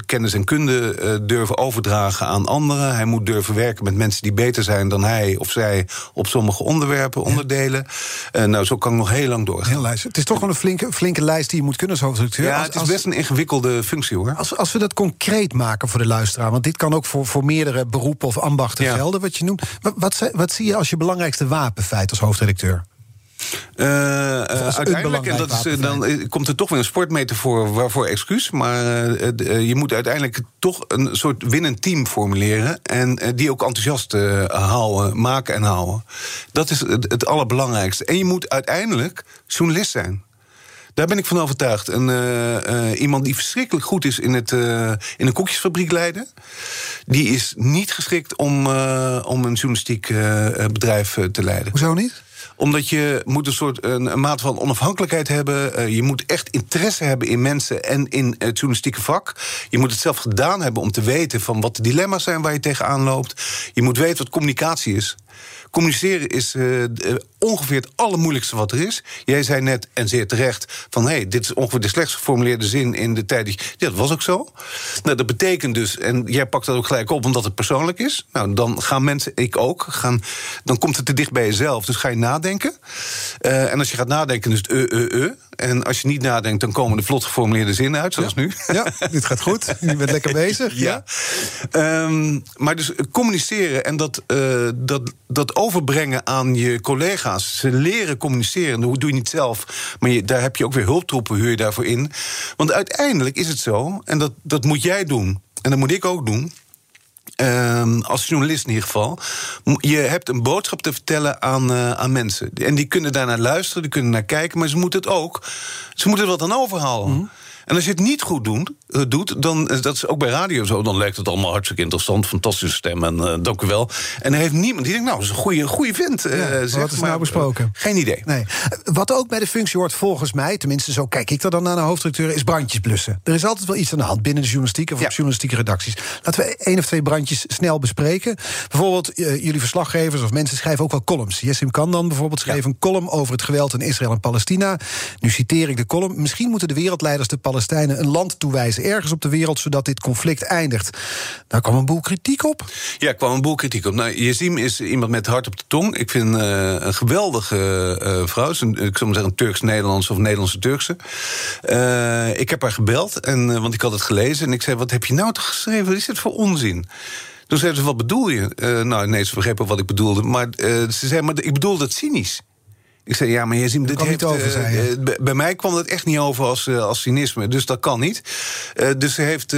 kennis en kunde durven overdragen aan anderen. Hij moet durven werken met mensen die beter zijn dan hij of zij op sommige onderwerpen, onderdelen. nou, zo kan ik nog heel lang doorgaan. Heel lijst. Het is toch wel een flinke, flinke lijst die je moet kunnen als hoofdredacteur. Ja, het is best een ingewikkelde functie hoor. Als, als we dat concreet maken voor de luisteraar, want dit kan ook voor, voor meerdere beroepen of ambachten ja. gelden, wat je noemt. Wat, wat, wat, zie je als je belangrijkste wapenfeit als hoofdredacteur? Uh, uh, uiteindelijk, en dat is, dan komt er toch weer een sportmetafoor waarvoor excuus. Maar uh, je moet uiteindelijk toch een soort winnend team formuleren. En die ook enthousiast houden, maken en houden. Dat is het, het allerbelangrijkste. En je moet uiteindelijk journalist zijn. Daar ben ik van overtuigd. En, uh, uh, iemand die verschrikkelijk goed is in, het, uh, in een koekjesfabriek leiden... die is niet geschikt om, om een journalistiek bedrijf te leiden. Hoezo niet? Omdat je moet een soort een, mate van onafhankelijkheid hebben. Uh, je moet echt interesse hebben in mensen en in het journalistieke vak. Je moet het zelf gedaan hebben om te weten van wat de dilemma's zijn waar je tegenaan loopt. Je moet weten wat communicatie is. Communiceren is uh, ongeveer het allermoeilijkste wat er is. Jij zei net, en zeer terecht, van hé, hey, dit is ongeveer de slechtst geformuleerde zin in de tijd. Ja, dat was ook zo. Nou, dat betekent dus, en jij pakt dat ook gelijk op omdat het persoonlijk is. Nou, dan gaan mensen, ik ook, gaan, dan komt het te dicht bij jezelf. Dus ga je nadenken. Uh, en als je gaat nadenken, dus het uh, uh, uh. En als je niet nadenkt, dan komen de vlot geformuleerde zinnen uit, zoals ja. nu. Ja, dit gaat goed. Je bent lekker bezig. Ja. ja. Um, maar dus communiceren en dat, uh, dat, dat overbrengen aan je collega's. Ze leren communiceren. Dat doe je niet zelf. Maar je, daar heb je ook weer hulptroepen, huur je daarvoor in. Want uiteindelijk is het zo, en dat, dat moet jij doen. En dat moet ik ook doen. Ehm, als journalist in ieder geval. Je hebt een boodschap te vertellen aan, uh, aan mensen. En die kunnen daarnaar luisteren, die kunnen naar kijken, maar ze moeten het ook. Ze moeten er wat aan overhalen. Mhm. En als je het niet goed doen, uh, doet, dan dat is ook bij radio zo, dan lijkt het allemaal hartstikke interessant, fantastische stem en uh, dank u wel. En er heeft niemand die denkt, nou, dat is een goede, goede vent. Uh, ja, zeg, wat is nou besproken? geen idee. Nee. Wat ook bij de functie hoort, volgens mij, tenminste zo kijk ik er dan naar de hoofdredacteur, is brandjes blussen. Er is altijd wel iets aan de hand binnen de journalistiek of ja. journalistieke redacties. Laten we één of twee brandjes snel bespreken. Bijvoorbeeld, jullie verslaggevers of mensen schrijven ook wel columns. Jessim kan dan bijvoorbeeld schreef een column over het geweld in Israël en Palestina. Nu citeer ik de column. Misschien moeten de wereldleiders de Palestijnen een land toewijzen ergens op de wereld, zodat dit conflict eindigt. Daar kwam een boel kritiek op. Ja, kwam een boel kritiek op. Nou, is iemand met hart op de tong. Ik vind uh, een geweldige uh, vrouw. Een, ik zou maar zeggen een Turks-Nederlandse of Nederlandse-Turkse. Uh, ik heb haar gebeld, en, want ik had het gelezen. En ik zei, wat heb je nou toch geschreven? Wat is dit voor onzin? Toen zei ze, wat bedoel je? Nou, nee, ze begrepen wat ik bedoelde. Maar ze zei, maar ik bedoel dat cynisch. Ik zei, ja, maar je ziet, dit heeft, over, uh, bij mij kwam dat echt niet over als, uh, als cynisme. Dus dat kan niet. Uh, dus ze heeft.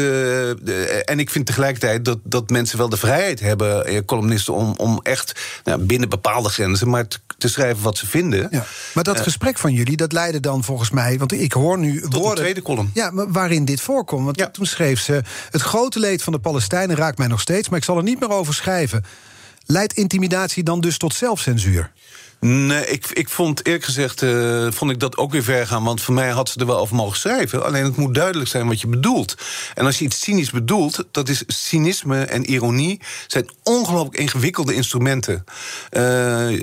en ik vind tegelijkertijd dat, dat mensen wel de vrijheid hebben, columnisten, om, om echt nou, binnen bepaalde grenzen, maar te, te schrijven wat ze vinden. Ja. Maar dat gesprek van jullie, dat leidde dan volgens mij. Want ik hoor nu Tot woorden. Een tweede column. Ja, maar waarin dit voorkomt. Want ja. toen schreef ze. Het grote leed van de Palestijnen raakt mij nog steeds, maar ik zal er niet meer over schrijven. Leidt intimidatie dan dus tot zelfcensuur? Nee, ik, ik vond eerlijk gezegd uh, vond ik dat ook weer ver gaan. Want voor mij had ze er wel over mogen schrijven. Alleen het moet duidelijk zijn wat je bedoelt. En als je iets cynisch bedoelt, dat is cynisme en ironie zijn ongelooflijk ingewikkelde instrumenten. Uh,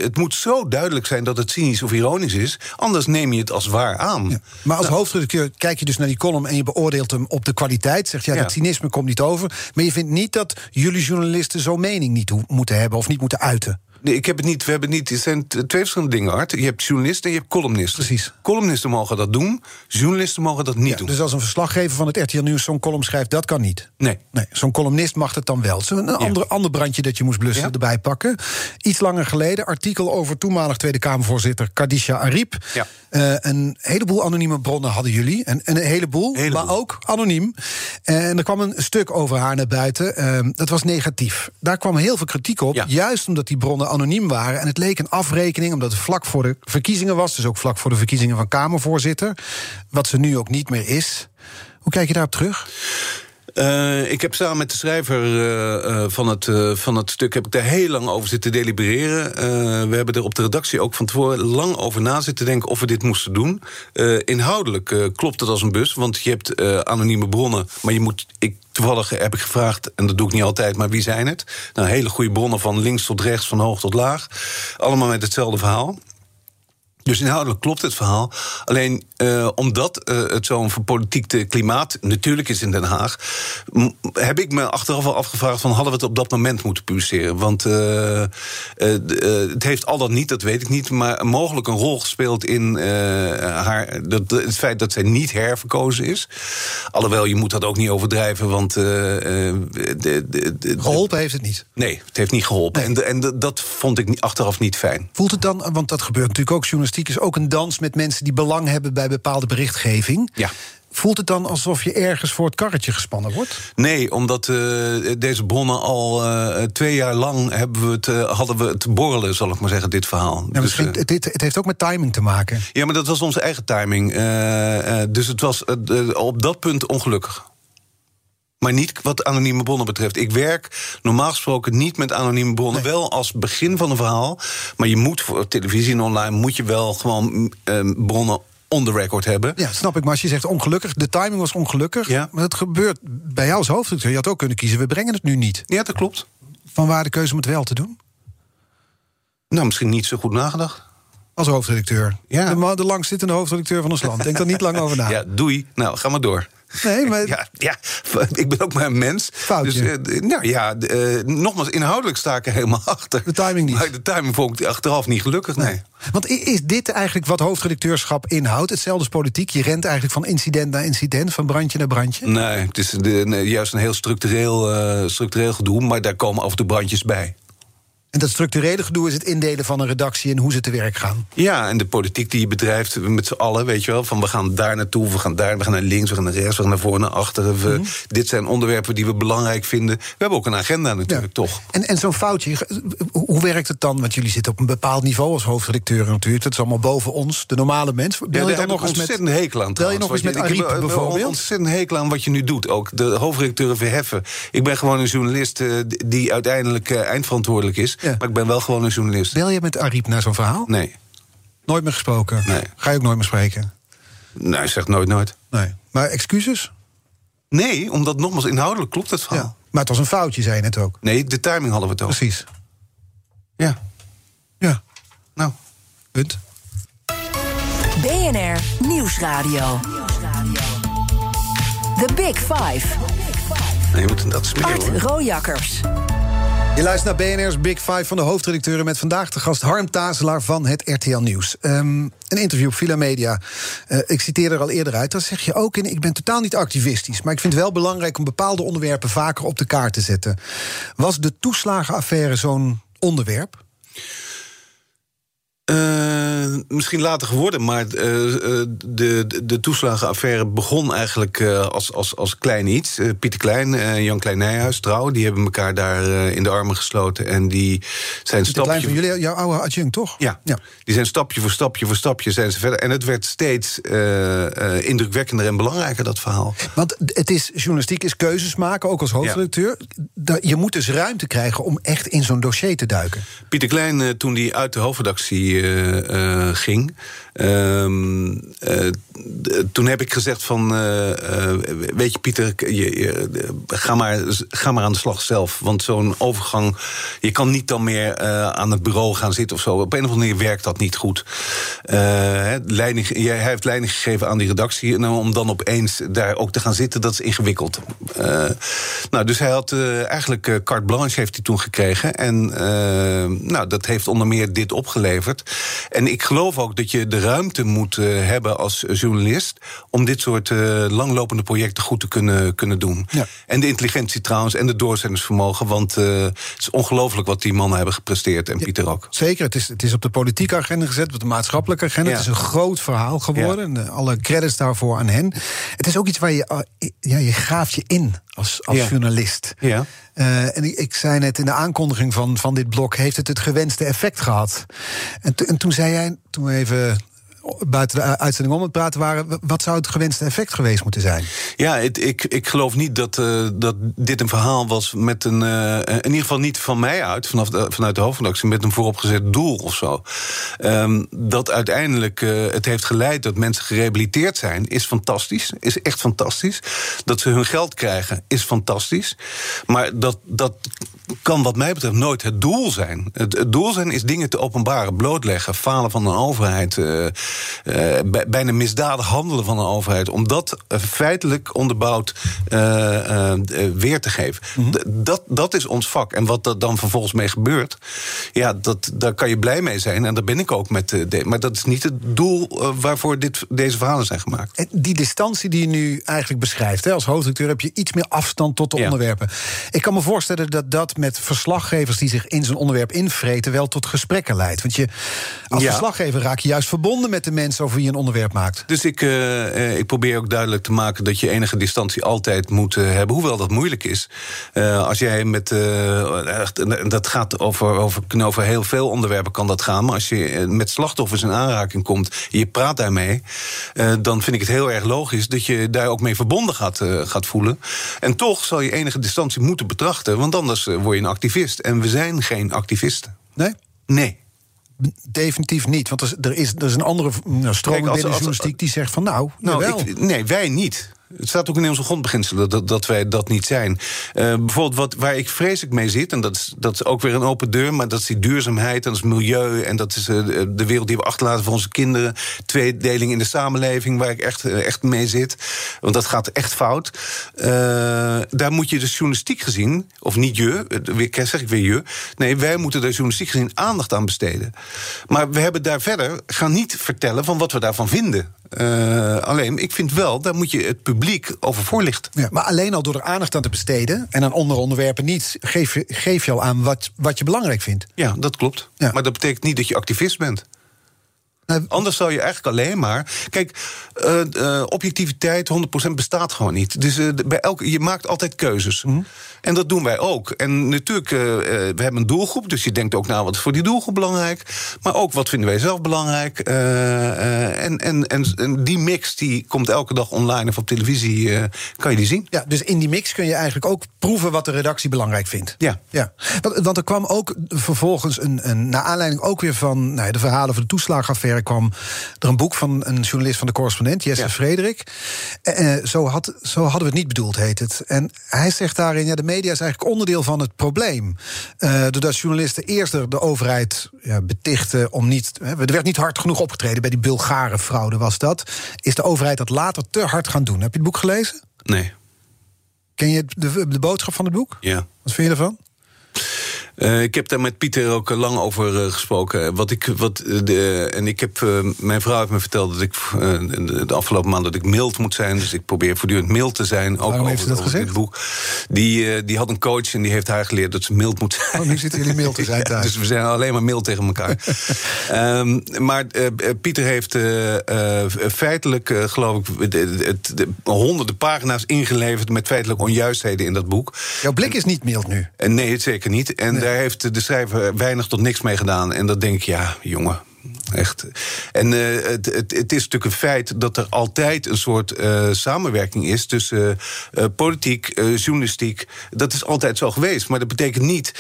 het moet zo duidelijk zijn dat het cynisch of ironisch is. Anders neem je het als waar aan. Ja. Maar als nou, hoofdredacteur kijk je dus naar die column en je beoordeelt hem op de kwaliteit. Zegt ja, ja. dat cynisme komt niet over. Maar je vindt niet dat jullie journalisten zo'n mening niet moeten hebben of niet moeten uiten. Nee, ik heb het niet. We hebben het niet. Het zijn twee verschillende dingen, Art. Je hebt journalisten en je hebt columnisten. Precies. Columnisten mogen dat doen, journalisten mogen dat niet ja, doen. Dus als een verslaggever van het RTL Nieuws zo'n column schrijft, dat kan niet. Nee. nee zo'n columnist mag het dan wel. Een ander, ja. ander brandje dat je moest blussen ja. erbij pakken. Iets langer geleden, artikel over toenmalig Tweede Kamervoorzitter Kadisha Ariep. Ja. Uh, een heleboel anonieme bronnen hadden jullie. En, en een heleboel, heleboel, maar ook anoniem. En er kwam een stuk over haar naar buiten. Uh, dat was negatief. Daar kwam heel veel kritiek op. Juist omdat die bronnen anoniem waren. En het leek een afrekening, omdat het vlak voor de verkiezingen was. Dus ook vlak voor de verkiezingen van Kamervoorzitter. Wat ze nu ook niet meer is. Hoe kijk je daarop terug? Uh, ik heb samen met de schrijver uh, uh, van, het, van het stuk heb ik daar heel lang over zitten delibereren. we hebben er op de redactie ook van tevoren lang over na zitten denken of we dit moesten doen. inhoudelijk klopt het als een bus, want je hebt anonieme bronnen, maar je moet. Ik, Toevallig heb ik gevraagd, en dat doe ik niet altijd, maar wie zijn het? Nou, hele goede bronnen van links tot rechts, van hoog tot laag. Allemaal met hetzelfde verhaal. Dus inhoudelijk klopt het verhaal. Alleen uh, omdat uh, het zo'n politiek klimaat natuurlijk is in Den Haag, heb ik me achteraf al afgevraagd: van hadden we het op dat moment moeten publiceren? Want uh, het heeft al dat niet, dat weet ik niet, maar mogelijk een rol gespeeld in haar, dat, het feit dat zij niet herverkozen is. Alhoewel, je moet dat ook niet overdrijven, want. De, de, de, geholpen heeft het niet. Nee, het heeft niet geholpen. Nee. En, en dat vond ik achteraf niet fijn. Voelt het dan, want dat gebeurt natuurlijk ook journalistiek is ook een dans met mensen die belang hebben bij bepaalde berichtgeving. Ja. Voelt het dan alsof je ergens voor het karretje gespannen wordt? Nee, omdat uh, deze bronnen al uh, twee jaar lang hebben we het, uh, hadden we het borrelen, zal ik maar zeggen, dit verhaal. Ja, dus, het, het, het, heeft ook met timing te maken. Ja, maar dat was onze eigen timing. dus het was op dat punt ongelukkig. Maar niet wat anonieme bronnen betreft. Ik werk normaal gesproken niet met anonieme bronnen. Nee. Wel als begin van een verhaal. Maar je moet voor televisie en online moet je wel gewoon uh, bronnen on the record hebben. Ja, snap ik. Maar als je zegt ongelukkig, de timing was ongelukkig. Ja. Maar dat gebeurt bij jou als hoofdredacteur. Je had ook kunnen kiezen, we brengen het nu niet. Ja, dat klopt. Van waar de keuze om het wel te doen? Nou, misschien niet zo goed nagedacht. Als hoofdredacteur. Ja. De, de langzittende hoofdredacteur van ons land. Denk er niet lang over na. Ja, doei. Nou, ga maar door. Nee, maar... Ja, ja, ik ben ook maar een mens. Foutje. Dus, uh, nou ja, uh, nogmaals, inhoudelijk sta ik er helemaal achter. De timing niet. Maar de timing vond ik achteraf niet gelukkig, nee. nee. Want is dit eigenlijk wat hoofdredacteurschap inhoudt? Hetzelfde als politiek? Je rent eigenlijk van incident naar incident, van brandje naar brandje? Nee, het is de, nee, juist een heel structureel, uh, structureel gedoe, maar daar komen af en toe brandjes bij. En dat structurele gedoe is het indelen van een redactie en hoe ze te werk gaan. Ja, en de politiek die je bedrijft met z'n allen, weet je wel. Van we gaan daar naartoe, we gaan daar, we gaan naar links, we gaan naar rechts, we gaan naar voren, naar achteren. We, Dit zijn onderwerpen die we belangrijk vinden. We hebben ook een agenda natuurlijk, toch? En, en zo'n foutje, hoe werkt het dan? Want jullie zitten op een bepaald niveau als hoofdredacteur natuurlijk. Dat is allemaal boven ons, de normale mens. Bel Ja, je dan nog ik eens met... ontzettend hekel aan. Bel je nog eens met ik heb Ariep een- een bijvoorbeeld? ontzettend hekel aan wat je nu doet. Ook de hoofdredacteuren verheffen. Ik ben gewoon een journalist eh, die uiteindelijk eh, eindverantwoordelijk is. Ja. Maar ik ben wel gewoon een journalist. Bel je met Ariep naar zo'n verhaal? Nee. Nooit meer gesproken? Nee. Ga je ook nooit meer spreken? Nou, zeg nooit nooit. Nee. Maar excuses? Nee, omdat nogmaals inhoudelijk klopt het verhaal. Ja. Maar het was een foutje, zei je net ook. Nee, de timing hadden we het over. Precies. Ja, Ja, nou. punt. BNR Nieuwsradio. The Big Five. Nee, je moet dat smeren. Art hoor. Rojakkers. Je luistert naar BNR's Big Five van de hoofdredacteuren... met vandaag de gast Harm Tazelaar van het RTL Nieuws. Ehm, een interview op Villa Media. Eh, ik citeer er al eerder uit. Daar zeg je ook in, ik ben totaal niet activistisch... maar ik vind het wel belangrijk om bepaalde onderwerpen... vaker op de kaart te zetten. Was de toeslagenaffaire zo'n onderwerp? Eh, misschien later geworden, maar eh, eh, de, de, toeslagenaffaire begon eigenlijk als, als, als klein iets. Pieter Klein en Jan Klein Nijhuis, trouw, die hebben elkaar daar in de armen gesloten. En die zijn De klein stapje... van jullie, jouw oude adjunct, toch? Ja, ja. die zijn stapje voor stapje voor stapje zijn ze verder. En het werd steeds indrukwekkender en belangrijker, dat verhaal. Want het is, journalistiek is keuzes maken, ook als hoofdredacteur. Da- Je moet dus ruimte krijgen om echt in zo'n dossier te duiken. Pieter Klein, toen hij uit de hoofdredactie ging... ehm, eh, toen heb ik gezegd van... eh, eh, weet je, Pieter, je, ga, maar, ga maar aan de slag zelf. Want zo'n overgang... je kan niet dan meer eh, aan het bureau gaan zitten of zo. Op een of andere manier werkt dat niet goed. Eh, leiding, jij- hij heeft leiding gegeven aan die redactie... en om dan opeens daar ook te gaan zitten, dat is ingewikkeld. Eh, nou, dus hij had eh, eigenlijk eh, carte blanche heeft hij toen gekregen. En eh, nou, dat heeft onder meer dit opgeleverd. En ik geloof ook dat je de ruimte moet eh, hebben als journalist... om dit soort eh, langlopende projecten goed te kunnen, kunnen doen. Ja. En de intelligentie trouwens en de doorzettingsvermogen... want eh, het is ongelooflijk wat die mannen hebben gepresteerd. En Pieter ook. Zeker, het is, het is op de politieke agenda gezet, op de maatschappelijke agenda. Ja. Het is een groot verhaal geworden. En alle credits daarvoor aan hen. Het is ook iets waar je, eh, ja, je graaft je in als, als journalist. Ja. Eh, en ik, zei net in de aankondiging van, van dit blok... heeft het het gewenste effect gehad. En, en toen zei jij, toen even buiten de uitzending om het praten waren... wat zou het gewenste effect geweest moeten zijn? Ja, het, ik, ik geloof niet dat, eh, dat dit een verhaal was met een. eh, in ieder geval niet van mij uit, vanaf de, vanuit de hoofdredactie, met een vooropgezet doel of zo. Ehm, dat uiteindelijk eh, het heeft geleid dat mensen gerehabiliteerd zijn, is fantastisch. Is echt fantastisch. Dat ze hun geld krijgen, is fantastisch. Maar dat, dat kan, wat mij betreft, nooit het doel zijn. Het, doel zijn is dingen te openbaren, blootleggen, falen van een overheid. Bij- bijna misdadig handelen van een overheid. Om dat eh, feitelijk onderbouwd eh, eh, eh, weer te geven. D- dat, dat is ons vak. En wat er dan vervolgens mee gebeurt, ja, dat, daar kan je blij mee zijn. En daar ben ik ook met. eh, de, maar dat is niet het doel eh, waarvoor dit, deze verhalen zijn gemaakt. En die distantie die je nu eigenlijk beschrijft, hè, als hoofdredacteur heb je iets meer afstand tot de Ja. onderwerpen. Ik kan me voorstellen dat dat met verslaggevers die zich in zo'n onderwerp invreten, wel tot gesprekken leidt. Want je, als Ja. verslaggever raak je juist verbonden met de mensen over wie je een onderwerp maakt. Dus ik, eh, eh, ik probeer ook duidelijk te maken dat je enige distantie altijd moet eh, hebben, hoewel dat moeilijk is. Als jij met. echt, en dat gaat over, over, over heel veel onderwerpen kan dat gaan. Maar als je met slachtoffers in aanraking komt en je praat daarmee, dan vind ik het heel erg logisch dat je daar ook mee verbonden gaat, gaat voelen. En toch zal je enige distantie moeten betrachten, want anders word je een activist. En we zijn geen activisten. Nee? Nee. Definitief niet. Want er is, er is, een andere nou, Kijk, als- binnen als- journalistiek die zegt van nou, Nou, ik, nee, wij niet. Het staat ook in onze grondbeginselen dat, dat wij dat niet zijn. Eh, bijvoorbeeld wat, waar ik vreselijk mee zit, en dat is, dat is ook weer een open deur... maar dat is die duurzaamheid, en dat is milieu... en dat is eh, de- wereld die we achterlaten voor onze kinderen... tweedeling in de samenleving, waar ik echt, eh, echt mee zit. Want dat gaat echt fout. Daar moet je dus journalistiek gezien, of niet je, weer zeg ik weer je... nee, wij moeten daar journalistiek gezien aandacht aan besteden. Maar we hebben daar verder, gaan niet vertellen van wat we daarvan vinden. Uh, alleen, ik vind wel, daar moet je het publiek over voorlichten. Ja, maar alleen al door er aandacht aan te besteden... en aan andere onderwerpen niet, geef je, geef je al aan wat, wat je belangrijk vindt. Ja, dat klopt. Ja. Maar dat betekent niet dat je activist bent. Anders zou je eigenlijk alleen maar. Kijk, uh, uh, objectiviteit 100% bestaat gewoon niet. Dus uh, bij elke, je maakt altijd keuzes. Mm -hmm. En dat doen wij ook. En natuurlijk, we hebben een doelgroep. Dus je denkt ook, nou, wat is voor die doelgroep belangrijk? Maar ook, wat vinden wij zelf belangrijk? En, en, en, en, die mix die komt elke dag online of op televisie. kan je die zien? Ja, dus in die mix kun je eigenlijk ook proeven wat de redactie belangrijk vindt. Ja. ja. Want, want er kwam ook vervolgens een, een. Naar aanleiding ook weer van nou, de verhalen van de toeslagenaffaire kwam er een boek van een journalist van de correspondent, Jesse ja. Frederik. Uh, zo, had, zo hadden we het niet bedoeld, heet het. En hij zegt daarin: ja, de media is eigenlijk onderdeel van het probleem. Uh, doordat journalisten eerst de overheid ja, betichten om niet. Hè, er werd niet hard genoeg opgetreden bij die Bulgare fraude, was dat. Is de overheid dat later te hard gaan doen? Heb je het boek gelezen? Nee. Ken je de, de boodschap van het boek? Ja. Wat vind je ervan? Uh, ik heb daar met Pieter ook lang over uh, gesproken. Wat ik, wat, de, en ik heb, uh, mijn vrouw heeft me verteld dat ik de afgelopen maand dat ik mild moet zijn. Dus ik probeer voortdurend mild te zijn. Ook Waarom heeft over, ze dat gezegd? boek. Die, die had een coach en die heeft haar geleerd dat ze mild moet zijn. Oh, nu zitten jullie mild te zijn thuis. dus we zijn alleen maar mild tegen elkaar. um, maar Pieter heeft feitelijk, geloof ik, de, de, de, honderden pagina's ingeleverd met feitelijk onjuistheden in dat boek. Jouw blik is niet mild nu. Nee, zeker niet. En nee. Daar heeft de schrijver weinig tot niks mee gedaan. En dat denk ik, ja, jongen. Echt. En uh, het, het, het, is natuurlijk een feit dat er altijd een soort uh, samenwerking is tussen uh, politiek, journalistiek. Dat is altijd zo geweest. Maar dat betekent niet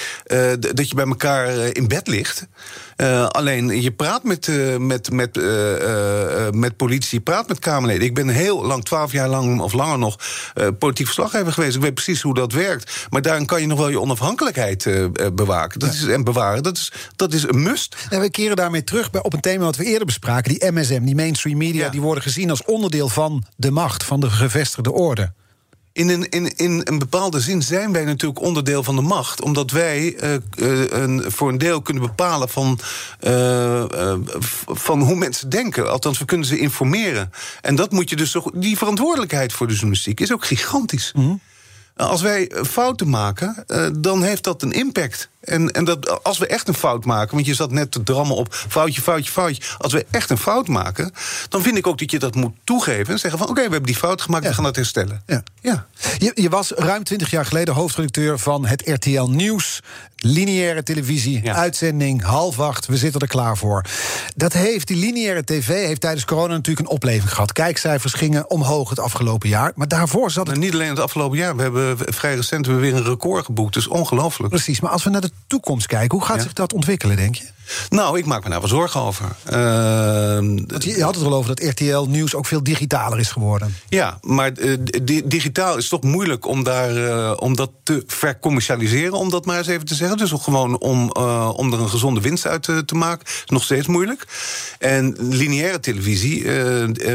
dat je bij elkaar in bed ligt. Alleen je praat met, met, met, met politie, je praat met Kamerleden. Ik ben heel lang, twaalf jaar lang of langer nog, politiek verslaggever geweest. Ik weet precies hoe dat werkt. Maar daarin kan je nog wel je onafhankelijkheid bewaken. Dat is, en bewaren. Dat is, dat is een must. En we keren daarmee terug bij op een thema wat we eerder bespraken. Die MSM, die mainstream media, ja. die worden gezien als onderdeel van de macht, van de gevestigde orde. In een, in, in een bepaalde zin zijn wij natuurlijk onderdeel van de macht. Omdat wij uh, uh, een, voor een deel kunnen bepalen van, uh, van hoe mensen denken. Althans, we kunnen ze informeren. En dat moet je dus. Die verantwoordelijkheid voor de journalistiek is ook gigantisch. Mm -hmm. Als wij fouten maken, dan heeft dat een impact. En, en dat, als we echt een fout maken, want je zat net te drammen op foutje, foutje, foutje. Als we echt een fout maken, dan vind ik ook dat je dat moet toegeven. En zeggen van oké, okay, we hebben die fout gemaakt, ja. we gaan dat herstellen. Ja. Ja. Je, je was ruim twintig jaar geleden hoofdredacteur van het RTL Nieuws. Lineaire televisie, ja. uitzending, half acht, we zitten er klaar voor. Dat heeft, die lineaire tv heeft tijdens corona natuurlijk een opleving gehad. Kijkcijfers gingen omhoog het afgelopen jaar. Maar daarvoor zat het... Nou, niet alleen het afgelopen jaar, we hebben vrij recent we weer een record geboekt. Dus ongelooflijk. Precies, maar als we naar de toekomst kijken, hoe gaat ja. zich dat ontwikkelen, denk je? Nou, ik maak me daar wel zorgen over. Uh, je had het wel over dat RTL Nieuws ook veel digitaler is geworden. Ja, maar uh, di digitaal is toch moeilijk om, daar, uh, om dat te vercommercialiseren, om dat maar eens even te zeggen. Dus gewoon om, om er een gezonde winst uit te, te maken, is nog steeds moeilijk. En lineaire televisie,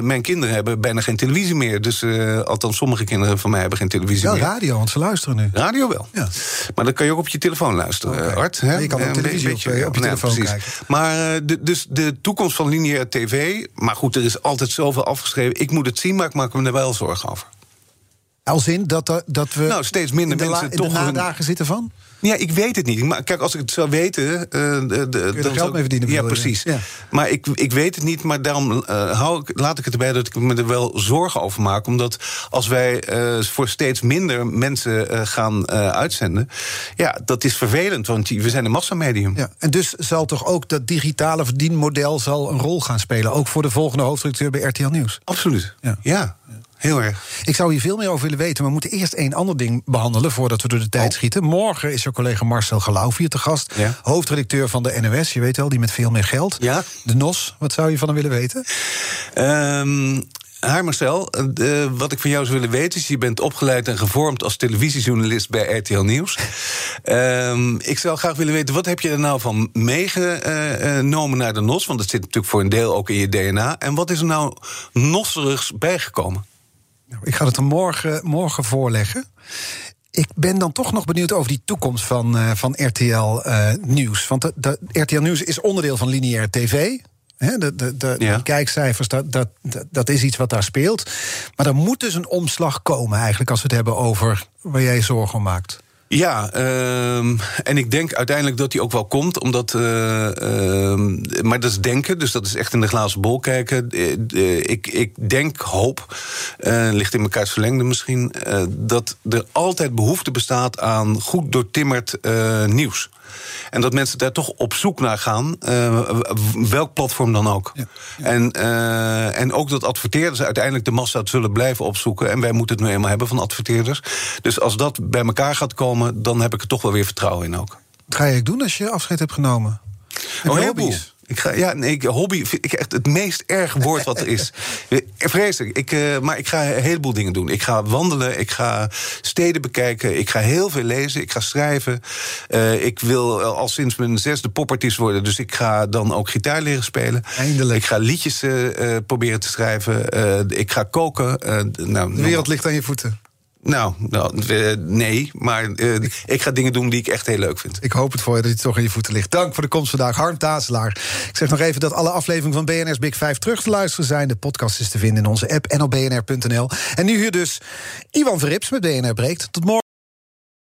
mijn kinderen hebben bijna geen televisie meer. Dus althans, sommige kinderen van mij hebben geen televisie wel meer. radio, want ze luisteren nu. Radio wel. Ja. Maar dan kan je ook op je telefoon luisteren, okay. Art. Hè? Je kan op televisie beetje, op, op je telefoon kijken. Maar de, dus de toekomst van lineaire tv. Maar goed, er is altijd zoveel afgeschreven. Ik moet het zien, maar ik maak me er wel zorgen over. Als in dat, dat we. Nou, steeds minder in de mensen in toch. de nadagen zitten van? Ja, ik weet het niet. Maar kijk, als ik het zou weten. Uh, de, geld mee verdienen. Ja, precies. Ja. Maar ik, ik weet het niet. Maar daarom uh, hou ik, laat ik het erbij dat ik me er wel zorgen over maak. Omdat als wij uh, voor steeds minder mensen gaan uitzenden. Ja, dat is vervelend. Want we zijn een massamedium. Ja, en dus zal toch ook dat digitale verdienmodel zal een rol gaan spelen. Ook voor de volgende hoofdredacteur bij RTL Nieuws. Absoluut. ja. ja. Heel erg. Ik zou hier veel meer over willen weten, maar we moeten eerst één ander ding behandelen voordat we door de tijd oh. schieten. Morgen is jouw collega Marcel Gelauw hier te gast, ja. hoofdredacteur van de NOS. Je weet wel, die met veel meer geld. Ja. De NOS, wat zou je van hem willen weten? Um, haar Marcel, uh, wat ik van jou zou willen weten is... je bent opgeleid en gevormd als televisiejournalist bij RTL Nieuws. Uh, ik zou graag willen weten, wat heb je er nou van meegenomen naar de NOS? Want dat zit natuurlijk voor een deel ook in je DNA. En wat is er nou nosserigs bijgekomen? Nou, ik ga het er morgen, morgen voorleggen. Ik ben dan toch nog benieuwd over die toekomst van, uh, van RTL uh, Nieuws. Want de, de, RTL Nieuws is onderdeel van lineaire tv. De, de, de, Die kijkcijfers, dat, dat, dat is iets wat daar speelt. Maar er moet dus een omslag komen, eigenlijk, als we het hebben over waar jij zorgen om maakt. Ja, ehm, en ik denk uiteindelijk dat die ook wel komt, omdat. Uh, maar dat is denken, dus dat is echt in de glazen bol kijken. Uh, ik, ik denk, hoop, ligt in elkaar verlengde misschien, dat er altijd behoefte bestaat aan goed doortimmerd nieuws. En dat mensen daar toch op zoek naar gaan, welk platform dan ook. Ja, En, en ook dat adverteerders uiteindelijk de massa zullen blijven opzoeken. En wij moeten het nu eenmaal hebben van adverteerders. Dus als dat bij elkaar gaat komen, dan heb ik er toch wel weer vertrouwen in ook. Wat ga je doen als je afscheid hebt genomen? Oh, heel veel. Ik ga, ja, nee, hobby vind ik echt het meest erg woord wat er is. Vreselijk. Ik, uh, maar ik ga een heleboel dingen doen. Ik ga wandelen, ik ga steden bekijken, ik ga heel veel lezen, ik ga schrijven. Uh, ik wil al sinds mijn zesde popartiest worden, dus ik ga dan ook gitaar leren spelen. Eindelijk. Ik ga liedjes uh, proberen te schrijven. ik ga koken. nou, de wereld ligt aan je voeten. Nou, nou nee, maar uh, ik ga dingen doen die ik echt heel leuk vind. Ik hoop het voor je dat je toch in je voeten ligt. Dank voor de komst vandaag, Harm Tazelaar. Ik zeg nog even dat alle afleveringen van BNR's Big 5 terug te luisteren zijn. De podcast is te vinden in onze app en op bnr.nl. En nu hier dus Iwan Verrips met BNR Breekt. Tot morgen.